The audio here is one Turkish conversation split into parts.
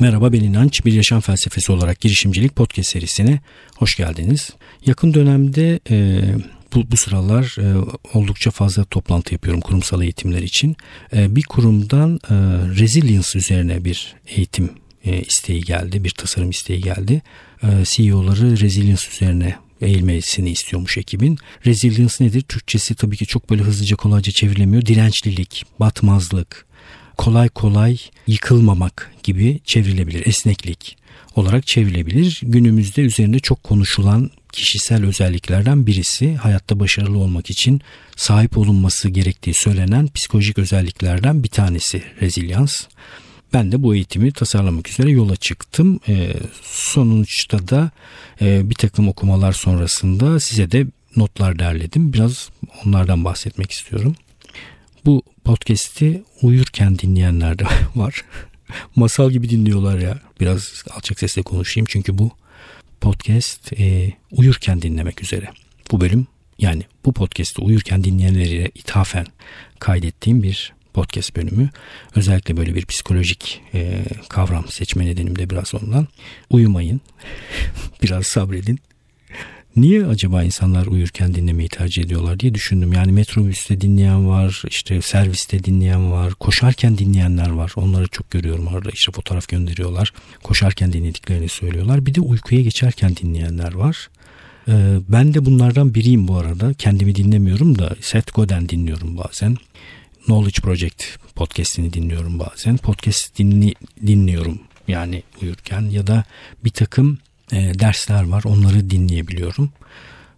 Merhaba ben İnanç. Bir Yaşam Felsefesi olarak girişimcilik podcast serisine hoş geldiniz. Yakın dönemde e, bu, bu sıralar e, oldukça fazla toplantı yapıyorum kurumsal eğitimler için. E, bir kurumdan e, resilience üzerine bir eğitim e, isteği geldi, bir tasarım isteği geldi. E, CEO'ları resilience üzerine eğilmesini istiyormuş ekibin. Resilience nedir? Türkçesi tabii ki çok böyle hızlıca kolayca çevrilemiyor. Dirençlilik, batmazlık, kolay kolay yıkılmamak gibi çevrilebilir. Esneklik olarak çevrilebilir. Günümüzde üzerinde çok konuşulan kişisel özelliklerden birisi hayatta başarılı olmak için sahip olunması gerektiği söylenen psikolojik özelliklerden bir tanesi rezilyans. Ben de bu eğitimi tasarlamak üzere yola çıktım. E, sonuçta da e, bir takım okumalar sonrasında size de notlar derledim. Biraz onlardan bahsetmek istiyorum. Bu podcast'i uyurken dinleyenler de var. Masal gibi dinliyorlar ya. Biraz alçak sesle konuşayım çünkü bu podcast e, uyurken dinlemek üzere. Bu bölüm yani bu podcast'i uyurken dinleyenlere ithafen kaydettiğim bir podcast bölümü. Özellikle böyle bir psikolojik e, kavram seçme nedenim de biraz ondan. Uyumayın. biraz sabredin. Niye acaba insanlar uyurken dinlemeyi tercih ediyorlar diye düşündüm. Yani metrobüste dinleyen var, işte serviste dinleyen var, koşarken dinleyenler var. Onları çok görüyorum arada işte fotoğraf gönderiyorlar. Koşarken dinlediklerini söylüyorlar. Bir de uykuya geçerken dinleyenler var. Ee, ben de bunlardan biriyim bu arada. Kendimi dinlemiyorum da Seth Godin dinliyorum bazen. Knowledge Project podcastini dinliyorum bazen. Podcast dinli, dinliyorum yani uyurken ya da bir takım e, dersler var. Onları dinleyebiliyorum.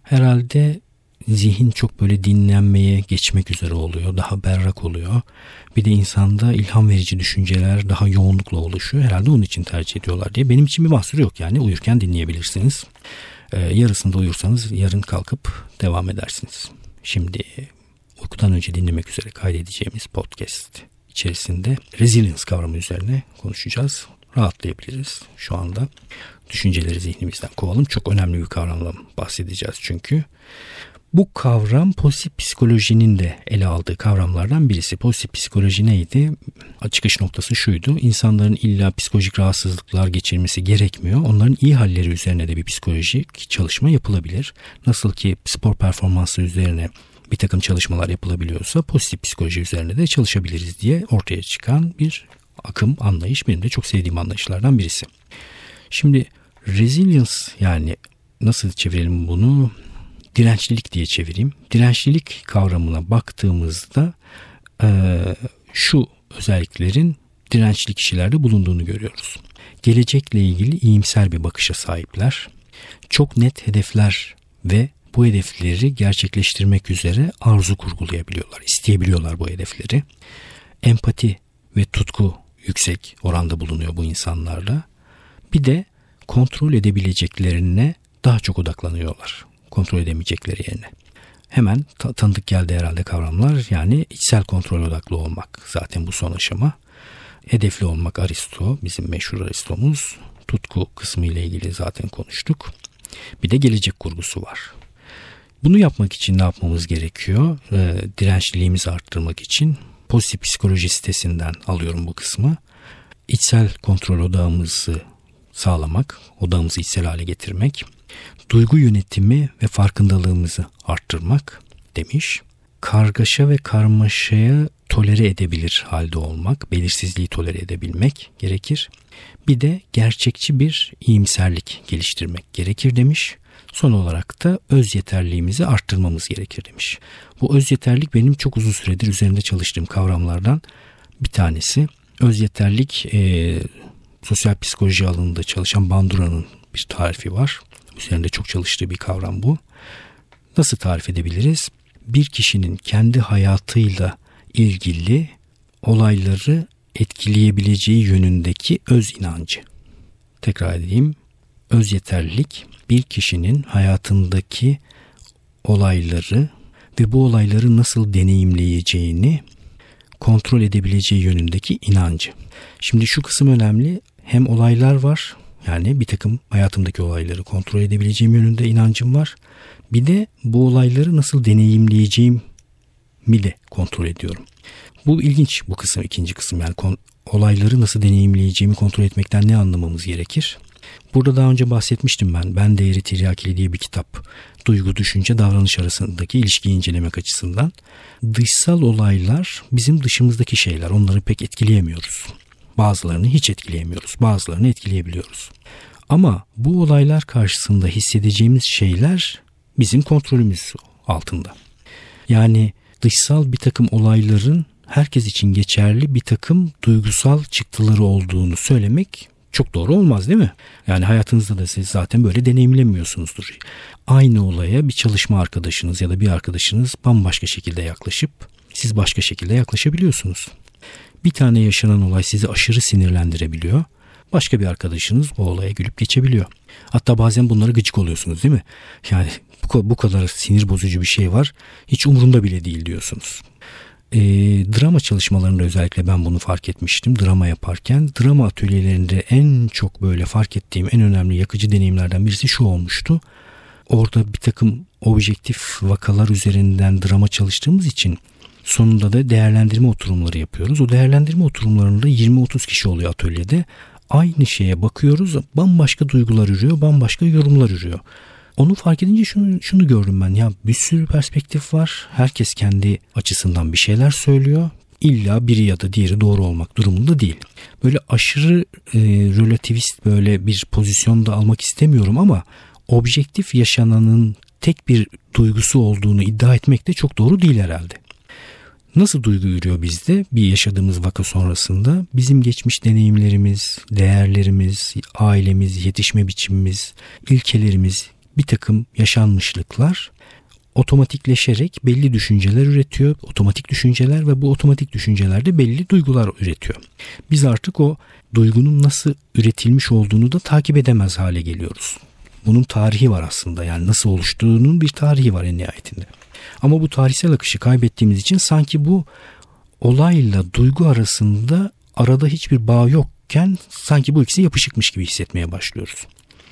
Herhalde zihin çok böyle dinlenmeye geçmek üzere oluyor. Daha berrak oluyor. Bir de insanda ilham verici düşünceler daha yoğunlukla oluşuyor. Herhalde onun için tercih ediyorlar diye. Benim için bir mahsur yok yani. Uyurken dinleyebilirsiniz. Ee, yarısında uyursanız yarın kalkıp devam edersiniz. Şimdi uykudan önce dinlemek üzere kaydedeceğimiz podcast içerisinde resilience kavramı üzerine konuşacağız. Rahatlayabiliriz şu anda düşünceleri zihnimizden kovalım. Çok önemli bir kavramdan bahsedeceğiz çünkü. Bu kavram pozitif psikolojinin de ele aldığı kavramlardan birisi. Pozitif psikoloji neydi? Çıkış noktası şuydu. İnsanların illa psikolojik rahatsızlıklar geçirmesi gerekmiyor. Onların iyi halleri üzerine de bir psikolojik çalışma yapılabilir. Nasıl ki spor performansı üzerine bir takım çalışmalar yapılabiliyorsa pozitif psikoloji üzerine de çalışabiliriz diye ortaya çıkan bir akım, anlayış benim de çok sevdiğim anlayışlardan birisi. Şimdi resilience yani nasıl çevirelim bunu? Dirençlilik diye çevireyim. Dirençlilik kavramına baktığımızda e, şu özelliklerin dirençli kişilerde bulunduğunu görüyoruz. Gelecekle ilgili iyimser bir bakışa sahipler. Çok net hedefler ve bu hedefleri gerçekleştirmek üzere arzu kurgulayabiliyorlar, isteyebiliyorlar bu hedefleri. Empati ve tutku yüksek oranda bulunuyor bu insanlarla. Bir de kontrol edebileceklerine daha çok odaklanıyorlar. Kontrol edemeyecekleri yerine. Hemen ta- tanıdık geldi herhalde kavramlar. Yani içsel kontrol odaklı olmak zaten bu son aşama. Hedefli olmak Aristo, bizim meşhur Aristo'muz. Tutku kısmı ile ilgili zaten konuştuk. Bir de gelecek kurgusu var. Bunu yapmak için ne yapmamız gerekiyor? E, dirençliliğimizi arttırmak için pozitif psikoloji sitesinden alıyorum bu kısmı. İçsel kontrol odağımızı sağlamak, odağımızı içsel hale getirmek, duygu yönetimi ve farkındalığımızı arttırmak demiş. Kargaşa ve karmaşaya tolere edebilir halde olmak, belirsizliği tolere edebilmek gerekir. Bir de gerçekçi bir iyimserlik geliştirmek gerekir demiş. Son olarak da öz yeterliğimizi arttırmamız gerekir demiş. Bu öz yeterlik benim çok uzun süredir üzerinde çalıştığım kavramlardan bir tanesi. Öz yeterlik e, sosyal psikoloji alanında çalışan Bandura'nın bir tarifi var. Üzerinde çok çalıştığı bir kavram bu. Nasıl tarif edebiliriz? Bir kişinin kendi hayatıyla ilgili olayları etkileyebileceği yönündeki öz inancı. Tekrar edeyim. Öz yeterlilik bir kişinin hayatındaki olayları ve bu olayları nasıl deneyimleyeceğini kontrol edebileceği yönündeki inancı. Şimdi şu kısım önemli. Hem olaylar var yani bir takım hayatımdaki olayları kontrol edebileceğim yönünde inancım var. Bir de bu olayları nasıl deneyimleyeceğim mi de kontrol ediyorum. Bu ilginç bu kısım ikinci kısım yani olayları nasıl deneyimleyeceğimi kontrol etmekten ne anlamamız gerekir? Burada daha önce bahsetmiştim ben. Ben Değeri Tiryakili diye bir kitap. Duygu, düşünce, davranış arasındaki ilişkiyi incelemek açısından. Dışsal olaylar bizim dışımızdaki şeyler. Onları pek etkileyemiyoruz. Bazılarını hiç etkileyemiyoruz. Bazılarını etkileyebiliyoruz. Ama bu olaylar karşısında hissedeceğimiz şeyler bizim kontrolümüz altında. Yani dışsal bir takım olayların herkes için geçerli bir takım duygusal çıktıları olduğunu söylemek çok doğru olmaz değil mi? Yani hayatınızda da siz zaten böyle deneyimlemiyorsunuzdur. Aynı olaya bir çalışma arkadaşınız ya da bir arkadaşınız bambaşka şekilde yaklaşıp siz başka şekilde yaklaşabiliyorsunuz. Bir tane yaşanan olay sizi aşırı sinirlendirebiliyor. Başka bir arkadaşınız o olaya gülüp geçebiliyor. Hatta bazen bunlara gıcık oluyorsunuz değil mi? Yani bu kadar sinir bozucu bir şey var. Hiç umurumda bile değil diyorsunuz. E, drama çalışmalarında özellikle ben bunu fark etmiştim drama yaparken. Drama atölyelerinde en çok böyle fark ettiğim en önemli yakıcı deneyimlerden birisi şu olmuştu. Orada bir takım objektif vakalar üzerinden drama çalıştığımız için sonunda da değerlendirme oturumları yapıyoruz. O değerlendirme oturumlarında 20-30 kişi oluyor atölyede. Aynı şeye bakıyoruz bambaşka duygular ürüyor bambaşka yorumlar ürüyor. Onu fark edince şunu, şunu gördüm ben ya bir sürü perspektif var. Herkes kendi açısından bir şeyler söylüyor. İlla biri ya da diğeri doğru olmak durumunda değil. Böyle aşırı e, relativist böyle bir pozisyonda almak istemiyorum ama objektif yaşananın tek bir duygusu olduğunu iddia etmek de çok doğru değil herhalde. Nasıl duygu yürüyor bizde bir yaşadığımız vaka sonrasında? Bizim geçmiş deneyimlerimiz, değerlerimiz, ailemiz, yetişme biçimimiz, ilkelerimiz, bir takım yaşanmışlıklar otomatikleşerek belli düşünceler üretiyor. Otomatik düşünceler ve bu otomatik düşüncelerde belli duygular üretiyor. Biz artık o duygunun nasıl üretilmiş olduğunu da takip edemez hale geliyoruz. Bunun tarihi var aslında yani nasıl oluştuğunun bir tarihi var en nihayetinde. Ama bu tarihsel akışı kaybettiğimiz için sanki bu olayla duygu arasında arada hiçbir bağ yokken sanki bu ikisi yapışıkmış gibi hissetmeye başlıyoruz.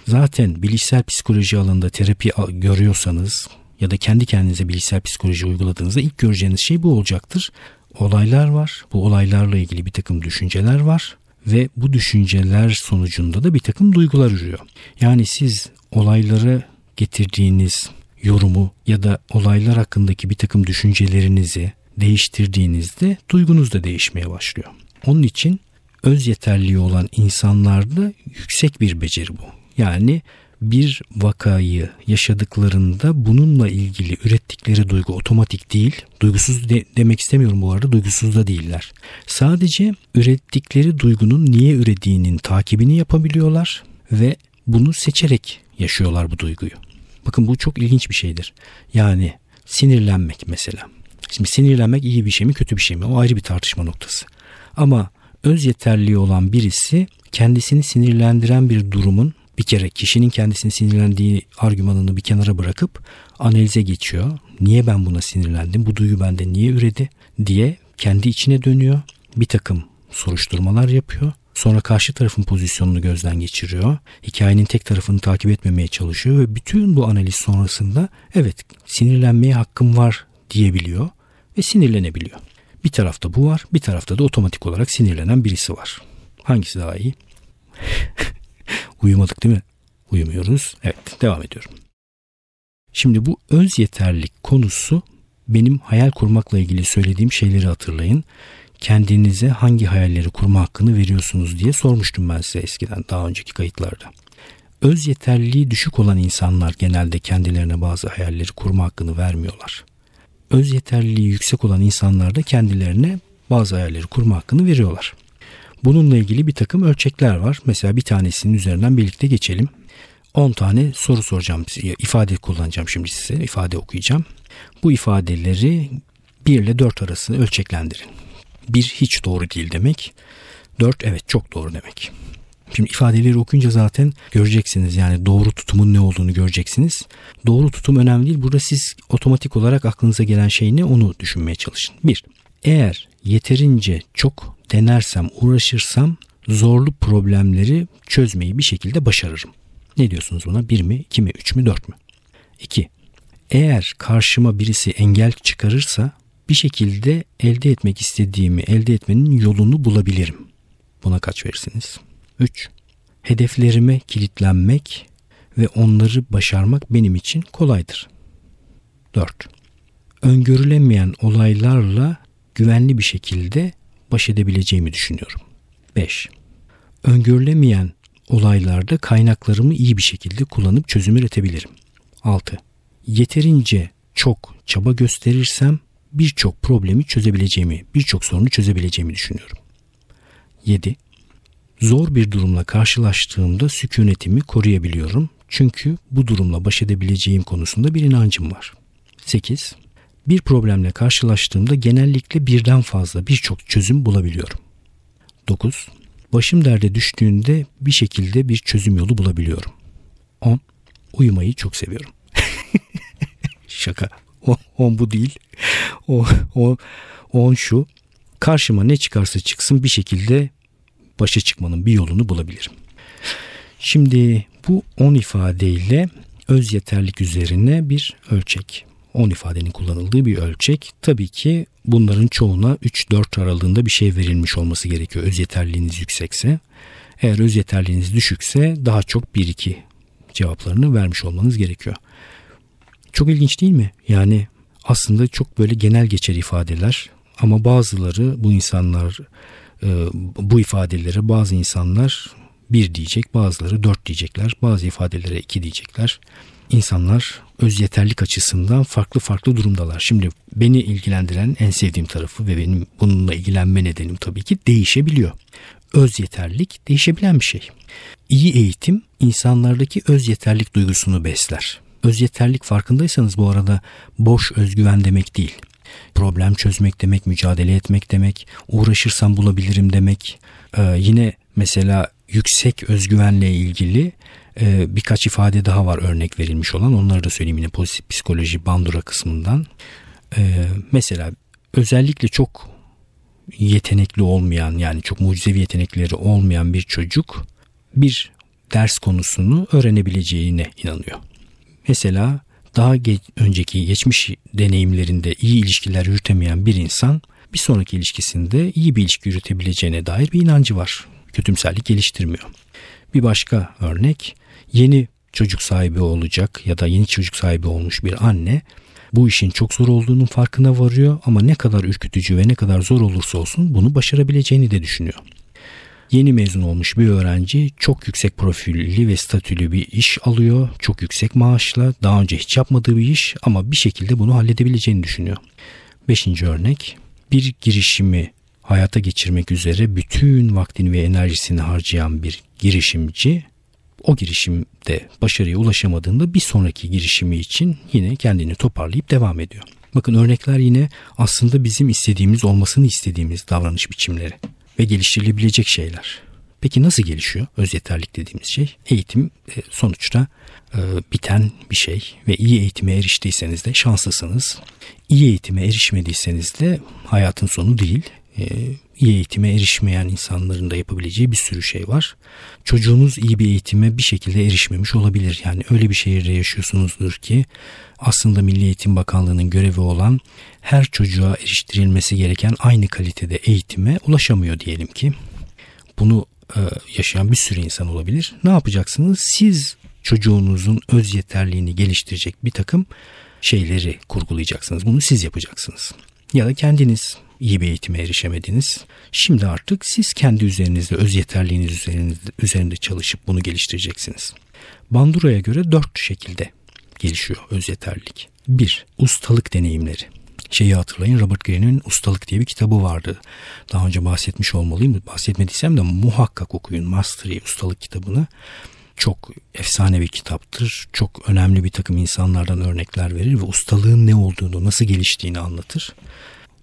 Zaten bilişsel psikoloji alanında terapi görüyorsanız ya da kendi kendinize bilişsel psikoloji uyguladığınızda ilk göreceğiniz şey bu olacaktır. Olaylar var. Bu olaylarla ilgili bir takım düşünceler var ve bu düşünceler sonucunda da bir takım duygular ürüyor. Yani siz olaylara getirdiğiniz yorumu ya da olaylar hakkındaki bir takım düşüncelerinizi değiştirdiğinizde duygunuz da değişmeye başlıyor. Onun için öz yeterliği olan insanlarda yüksek bir beceri bu. Yani bir vakayı yaşadıklarında bununla ilgili ürettikleri duygu otomatik değil. Duygusuz de, demek istemiyorum bu arada. Duygusuz da değiller. Sadece ürettikleri duygunun niye ürediğinin takibini yapabiliyorlar ve bunu seçerek yaşıyorlar bu duyguyu. Bakın bu çok ilginç bir şeydir. Yani sinirlenmek mesela. Şimdi sinirlenmek iyi bir şey mi kötü bir şey mi? O ayrı bir tartışma noktası. Ama öz yeterliği olan birisi kendisini sinirlendiren bir durumun bir kere kişinin kendisini sinirlendiği argümanını bir kenara bırakıp analize geçiyor. Niye ben buna sinirlendim? Bu duygu bende niye üredi? diye kendi içine dönüyor. Bir takım soruşturmalar yapıyor. Sonra karşı tarafın pozisyonunu gözden geçiriyor. Hikayenin tek tarafını takip etmemeye çalışıyor ve bütün bu analiz sonrasında evet sinirlenmeye hakkım var diyebiliyor ve sinirlenebiliyor. Bir tarafta bu var, bir tarafta da otomatik olarak sinirlenen birisi var. Hangisi daha iyi? Uyumadık değil mi? Uyumuyoruz. Evet devam ediyorum. Şimdi bu öz yeterlik konusu benim hayal kurmakla ilgili söylediğim şeyleri hatırlayın. Kendinize hangi hayalleri kurma hakkını veriyorsunuz diye sormuştum ben size eskiden daha önceki kayıtlarda. Öz yeterliliği düşük olan insanlar genelde kendilerine bazı hayalleri kurma hakkını vermiyorlar. Öz yeterliliği yüksek olan insanlar da kendilerine bazı hayalleri kurma hakkını veriyorlar. Bununla ilgili bir takım ölçekler var. Mesela bir tanesinin üzerinden birlikte geçelim. 10 tane soru soracağım ifade kullanacağım şimdi size. ifade okuyacağım. Bu ifadeleri 1 ile 4 arasında ölçeklendirin. 1 hiç doğru değil demek. 4 evet çok doğru demek. Şimdi ifadeleri okuyunca zaten göreceksiniz yani doğru tutumun ne olduğunu göreceksiniz. Doğru tutum önemli değil. Burada siz otomatik olarak aklınıza gelen şey ne onu düşünmeye çalışın. 1. Eğer yeterince çok denersem, uğraşırsam zorlu problemleri çözmeyi bir şekilde başarırım. Ne diyorsunuz buna? 1 mi, 2 mi, 3 mü, 4 mü? 2. Eğer karşıma birisi engel çıkarırsa bir şekilde elde etmek istediğimi elde etmenin yolunu bulabilirim. Buna kaç verirsiniz? 3. Hedeflerime kilitlenmek ve onları başarmak benim için kolaydır. 4. Öngörülemeyen olaylarla güvenli bir şekilde baş edebileceğimi düşünüyorum. 5. Öngörülemeyen olaylarda kaynaklarımı iyi bir şekilde kullanıp çözüm üretebilirim. 6. Yeterince çok çaba gösterirsem birçok problemi çözebileceğimi, birçok sorunu çözebileceğimi düşünüyorum. 7. Zor bir durumla karşılaştığımda sükunetimi koruyabiliyorum. Çünkü bu durumla baş edebileceğim konusunda bir inancım var. 8. Bir problemle karşılaştığımda genellikle birden fazla birçok çözüm bulabiliyorum. 9. Başım derde düştüğünde bir şekilde bir çözüm yolu bulabiliyorum. 10. Uyumayı çok seviyorum. Şaka. 10 bu değil. O, o, 10 şu. Karşıma ne çıkarsa çıksın bir şekilde başa çıkmanın bir yolunu bulabilirim. Şimdi bu 10 ifadeyle öz yeterlik üzerine bir ölçek. 10 ifadenin kullanıldığı bir ölçek. Tabii ki bunların çoğuna 3-4 aralığında bir şey verilmiş olması gerekiyor. Öz yeterliğiniz yüksekse. Eğer öz yeterliğiniz düşükse daha çok 1-2 cevaplarını vermiş olmanız gerekiyor. Çok ilginç değil mi? Yani aslında çok böyle genel geçer ifadeler ama bazıları bu insanlar e, bu ifadelere bazı insanlar bir diyecek bazıları dört diyecekler bazı ifadelere iki diyecekler. İnsanlar öz yeterlik açısından farklı farklı durumdalar. Şimdi beni ilgilendiren en sevdiğim tarafı ve benim bununla ilgilenme nedenim tabii ki değişebiliyor. Öz yeterlik değişebilen bir şey. İyi eğitim insanlardaki öz yeterlik duygusunu besler. Öz yeterlik farkındaysanız bu arada boş özgüven demek değil. Problem çözmek demek, mücadele etmek demek, uğraşırsam bulabilirim demek. Ee, yine mesela yüksek özgüvenle ilgili e, birkaç ifade daha var örnek verilmiş olan. Onları da söyleyeyim yine pozitif psikoloji bandura kısmından. Ee, mesela özellikle çok yetenekli olmayan yani çok mucizevi yetenekleri olmayan bir çocuk bir ders konusunu öğrenebileceğine inanıyor. Mesela daha geç, önceki geçmiş deneyimlerinde iyi ilişkiler yürütemeyen bir insan bir sonraki ilişkisinde iyi bir ilişki yürütebileceğine dair bir inancı var. Kötümserlik geliştirmiyor. Bir başka örnek yeni çocuk sahibi olacak ya da yeni çocuk sahibi olmuş bir anne bu işin çok zor olduğunun farkına varıyor ama ne kadar ürkütücü ve ne kadar zor olursa olsun bunu başarabileceğini de düşünüyor. Yeni mezun olmuş bir öğrenci çok yüksek profilli ve statülü bir iş alıyor. Çok yüksek maaşla daha önce hiç yapmadığı bir iş ama bir şekilde bunu halledebileceğini düşünüyor. Beşinci örnek bir girişimi hayata geçirmek üzere bütün vaktini ve enerjisini harcayan bir girişimci o girişimde başarıya ulaşamadığında bir sonraki girişimi için yine kendini toparlayıp devam ediyor. Bakın örnekler yine aslında bizim istediğimiz olmasını istediğimiz davranış biçimleri ve geliştirilebilecek şeyler. Peki nasıl gelişiyor öz yeterlik dediğimiz şey? Eğitim e, sonuçta e, biten bir şey ve iyi eğitime eriştiyseniz de şanslısınız. İyi eğitime erişmediyseniz de hayatın sonu değil. E, iyi eğitime erişmeyen insanların da yapabileceği bir sürü şey var. Çocuğunuz iyi bir eğitime bir şekilde erişmemiş olabilir. Yani öyle bir şehirde yaşıyorsunuzdur ki aslında Milli Eğitim Bakanlığı'nın görevi olan her çocuğa eriştirilmesi gereken aynı kalitede eğitime ulaşamıyor diyelim ki. Bunu e, yaşayan bir sürü insan olabilir. Ne yapacaksınız? Siz çocuğunuzun öz yeterliğini geliştirecek bir takım şeyleri kurgulayacaksınız. Bunu siz yapacaksınız. Ya da kendiniz iyi bir eğitime erişemediniz. Şimdi artık siz kendi üzerinizde öz yeterliğiniz üzerinde, üzerinde çalışıp bunu geliştireceksiniz. Bandura'ya göre dört şekilde gelişiyor öz yeterlilik. Bir, ustalık deneyimleri. Şeyi hatırlayın Robert Greene'in Ustalık diye bir kitabı vardı. Daha önce bahsetmiş olmalıyım. Bahsetmediysem de muhakkak okuyun Mastery Ustalık kitabını. Çok efsane bir kitaptır. Çok önemli bir takım insanlardan örnekler verir ve ustalığın ne olduğunu, nasıl geliştiğini anlatır.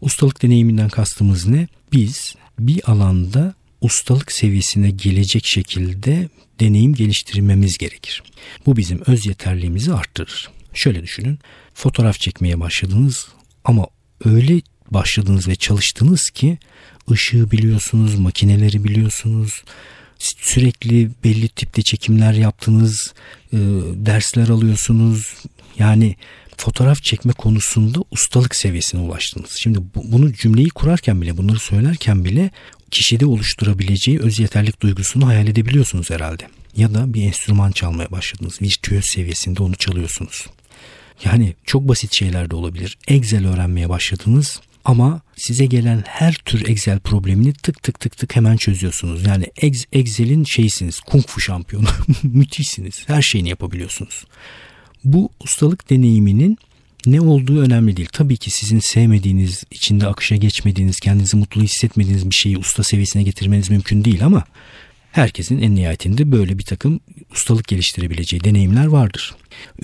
Ustalık deneyiminden kastımız ne? Biz bir alanda ustalık seviyesine gelecek şekilde deneyim geliştirmemiz gerekir. Bu bizim öz yeterliğimizi arttırır. Şöyle düşünün. Fotoğraf çekmeye başladınız ama öyle başladınız ve çalıştınız ki ışığı biliyorsunuz, makineleri biliyorsunuz, sürekli belli tipte çekimler yaptınız, dersler alıyorsunuz. Yani fotoğraf çekme konusunda ustalık seviyesine ulaştınız. Şimdi bu, bunu cümleyi kurarken bile bunları söylerken bile kişide oluşturabileceği öz yeterlik duygusunu hayal edebiliyorsunuz herhalde. Ya da bir enstrüman çalmaya başladınız. Virtüöz seviyesinde onu çalıyorsunuz. Yani çok basit şeyler de olabilir. Excel öğrenmeye başladınız ama size gelen her tür Excel problemini tık tık tık tık hemen çözüyorsunuz. Yani Excel'in şeysiniz, kung fu şampiyonu. Müthişsiniz. Her şeyini yapabiliyorsunuz. Bu ustalık deneyiminin ne olduğu önemli değil. Tabii ki sizin sevmediğiniz, içinde akışa geçmediğiniz, kendinizi mutlu hissetmediğiniz bir şeyi usta seviyesine getirmeniz mümkün değil ama herkesin en nihayetinde böyle bir takım ustalık geliştirebileceği deneyimler vardır.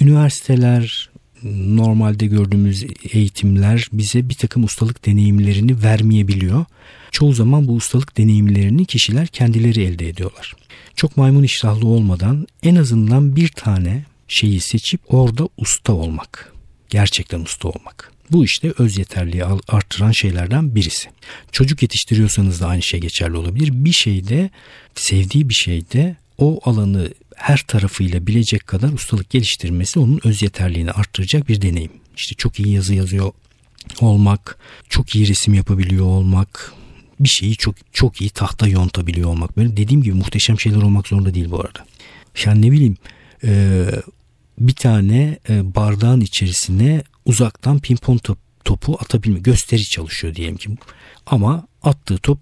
Üniversiteler, normalde gördüğümüz eğitimler bize bir takım ustalık deneyimlerini vermeyebiliyor. Çoğu zaman bu ustalık deneyimlerini kişiler kendileri elde ediyorlar. Çok maymun iştahlı olmadan en azından bir tane şeyi seçip orada usta olmak. Gerçekten usta olmak. Bu işte öz yeterliği arttıran şeylerden birisi. Çocuk yetiştiriyorsanız da aynı şey geçerli olabilir. Bir şeyde sevdiği bir şeyde o alanı her tarafıyla bilecek kadar ustalık geliştirmesi onun öz yeterliğini arttıracak bir deneyim. İşte çok iyi yazı yazıyor olmak, çok iyi resim yapabiliyor olmak, bir şeyi çok çok iyi tahta yontabiliyor olmak. Böyle dediğim gibi muhteşem şeyler olmak zorunda değil bu arada. Yani ne bileyim e, bir tane e, bardağın içerisine uzaktan pimpon top, topu atabilme gösteri çalışıyor diyelim ki. Ama attığı top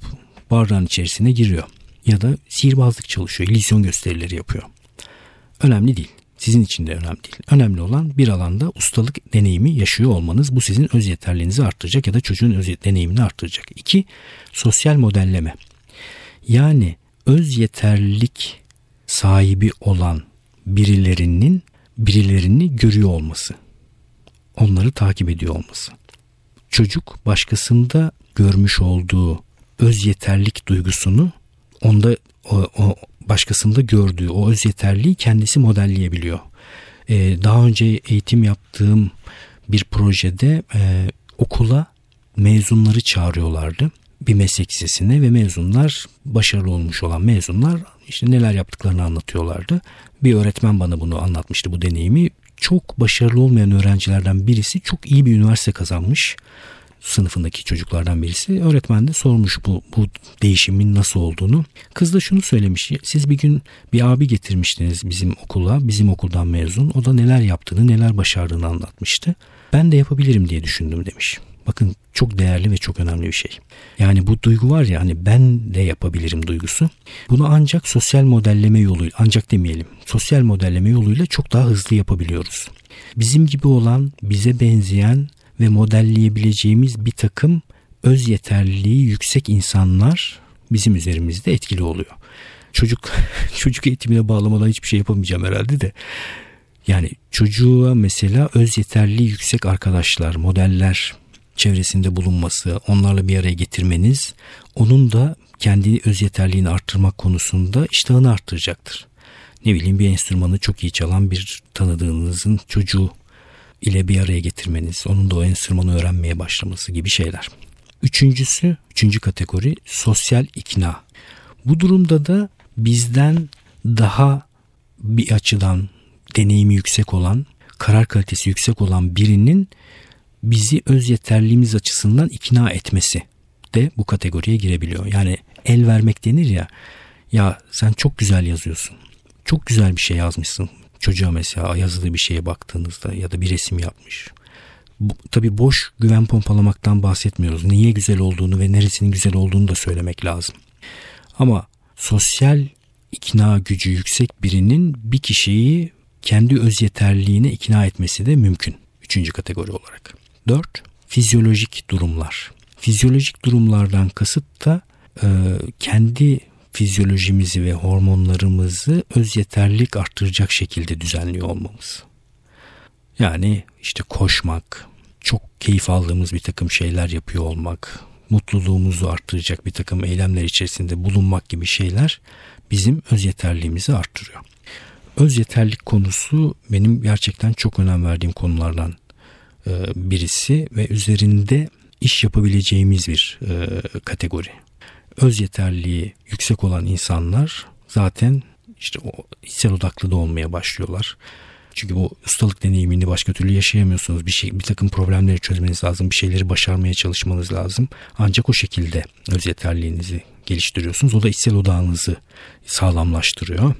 bardağın içerisine giriyor. Ya da sihirbazlık çalışıyor, illüzyon gösterileri yapıyor. Önemli değil. Sizin için de önemli değil. Önemli olan bir alanda ustalık deneyimi yaşıyor olmanız. Bu sizin öz yeterliğinizi arttıracak ya da çocuğun öz deneyimini arttıracak. İki, sosyal modelleme. Yani öz yeterlilik sahibi olan birilerinin birilerini görüyor olması. Onları takip ediyor olması. Çocuk başkasında görmüş olduğu öz yeterlik duygusunu onda o, o başkasında gördüğü o öz yeterliği kendisi modelleyebiliyor. Ee, daha önce eğitim yaptığım bir projede e, okula mezunları çağırıyorlardı bir meslek lisesine ve mezunlar başarılı olmuş olan mezunlar işte neler yaptıklarını anlatıyorlardı. Bir öğretmen bana bunu anlatmıştı bu deneyimi. Çok başarılı olmayan öğrencilerden birisi çok iyi bir üniversite kazanmış sınıfındaki çocuklardan birisi. Öğretmen de sormuş bu, bu değişimin nasıl olduğunu. Kız da şunu söylemiş. Siz bir gün bir abi getirmiştiniz bizim okula. Bizim okuldan mezun. O da neler yaptığını neler başardığını anlatmıştı. Ben de yapabilirim diye düşündüm demiş. Bakın çok değerli ve çok önemli bir şey. Yani bu duygu var ya hani ben de yapabilirim duygusu. Bunu ancak sosyal modelleme yoluyla ancak demeyelim. Sosyal modelleme yoluyla çok daha hızlı yapabiliyoruz. Bizim gibi olan, bize benzeyen ve modelleyebileceğimiz bir takım öz yeterliliği yüksek insanlar bizim üzerimizde etkili oluyor. Çocuk çocuk eğitimine bağlamadan hiçbir şey yapamayacağım herhalde de. Yani çocuğa mesela öz yeterliliği yüksek arkadaşlar, modeller çevresinde bulunması, onlarla bir araya getirmeniz onun da kendi öz yeterliğini arttırmak konusunda iştahını arttıracaktır. Ne bileyim bir enstrümanı çok iyi çalan bir tanıdığınızın çocuğu ile bir araya getirmeniz, onun da o enstrümanı öğrenmeye başlaması gibi şeyler. Üçüncüsü, üçüncü kategori sosyal ikna. Bu durumda da bizden daha bir açıdan deneyimi yüksek olan, karar kalitesi yüksek olan birinin bizi öz yeterliğimiz açısından ikna etmesi de bu kategoriye girebiliyor. Yani el vermek denir ya, ya sen çok güzel yazıyorsun. Çok güzel bir şey yazmışsın çocuğa mesela yazılı bir şeye baktığınızda ya da bir resim yapmış. Bu, tabii boş güven pompalamaktan bahsetmiyoruz. Niye güzel olduğunu ve neresinin güzel olduğunu da söylemek lazım. Ama sosyal ikna gücü yüksek birinin bir kişiyi kendi öz yeterliğine ikna etmesi de mümkün. Üçüncü kategori olarak. Dört, fizyolojik durumlar. Fizyolojik durumlardan kasıt da e, kendi fizyolojimizi ve hormonlarımızı öz yeterlilik arttıracak şekilde düzenliyor olmamız. Yani işte koşmak, çok keyif aldığımız bir takım şeyler yapıyor olmak, mutluluğumuzu arttıracak bir takım eylemler içerisinde bulunmak gibi şeyler bizim öz yeterliğimizi arttırıyor. Öz yeterlik konusu benim gerçekten çok önem verdiğim konulardan birisi ve üzerinde iş yapabileceğimiz bir e, kategori öz yeterliği yüksek olan insanlar zaten işte o içsel odaklı da olmaya başlıyorlar. Çünkü bu ustalık deneyimini başka türlü yaşayamıyorsunuz. Bir şey, bir takım problemleri çözmeniz lazım. Bir şeyleri başarmaya çalışmanız lazım. Ancak o şekilde öz yeterliğinizi geliştiriyorsunuz. O da içsel odağınızı sağlamlaştırıyor.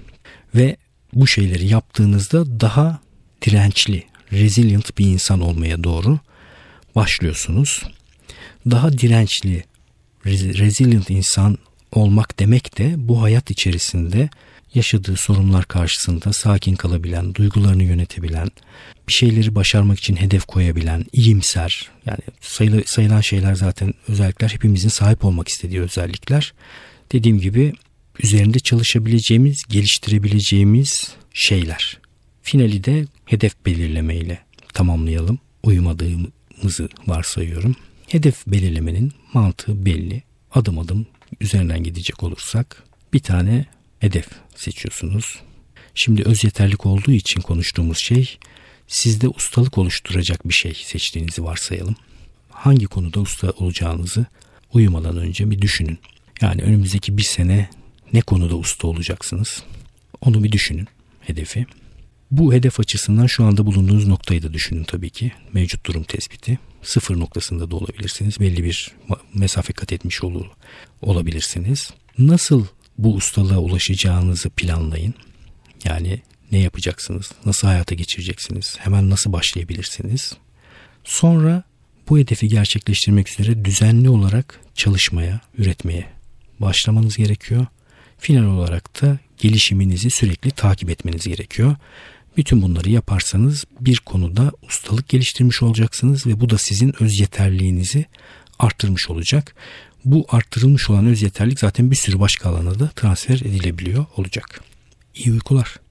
Ve bu şeyleri yaptığınızda daha dirençli, resilient bir insan olmaya doğru başlıyorsunuz. Daha dirençli, resilient insan olmak demek de bu hayat içerisinde yaşadığı sorunlar karşısında sakin kalabilen, duygularını yönetebilen, bir şeyleri başarmak için hedef koyabilen, iyimser. Yani sayılan şeyler zaten özellikler hepimizin sahip olmak istediği özellikler. Dediğim gibi üzerinde çalışabileceğimiz, geliştirebileceğimiz şeyler. Finali de hedef belirlemeyle tamamlayalım. Uyumadığımızı varsayıyorum. Hedef belirlemenin mantığı belli. Adım adım üzerinden gidecek olursak bir tane hedef seçiyorsunuz. Şimdi öz yeterlik olduğu için konuştuğumuz şey sizde ustalık oluşturacak bir şey seçtiğinizi varsayalım. Hangi konuda usta olacağınızı uyumadan önce bir düşünün. Yani önümüzdeki bir sene ne konuda usta olacaksınız? Onu bir düşünün hedefi. Bu hedef açısından şu anda bulunduğunuz noktayı da düşünün tabii ki. Mevcut durum tespiti. Sıfır noktasında da olabilirsiniz. Belli bir mesafe kat etmiş olur, olabilirsiniz. Nasıl bu ustalığa ulaşacağınızı planlayın. Yani ne yapacaksınız? Nasıl hayata geçireceksiniz? Hemen nasıl başlayabilirsiniz? Sonra bu hedefi gerçekleştirmek üzere düzenli olarak çalışmaya, üretmeye başlamanız gerekiyor. Final olarak da gelişiminizi sürekli takip etmeniz gerekiyor. Bütün bunları yaparsanız bir konuda ustalık geliştirmiş olacaksınız ve bu da sizin öz yeterliğinizi arttırmış olacak. Bu arttırılmış olan öz yeterlik zaten bir sürü başka alana da transfer edilebiliyor olacak. İyi uykular.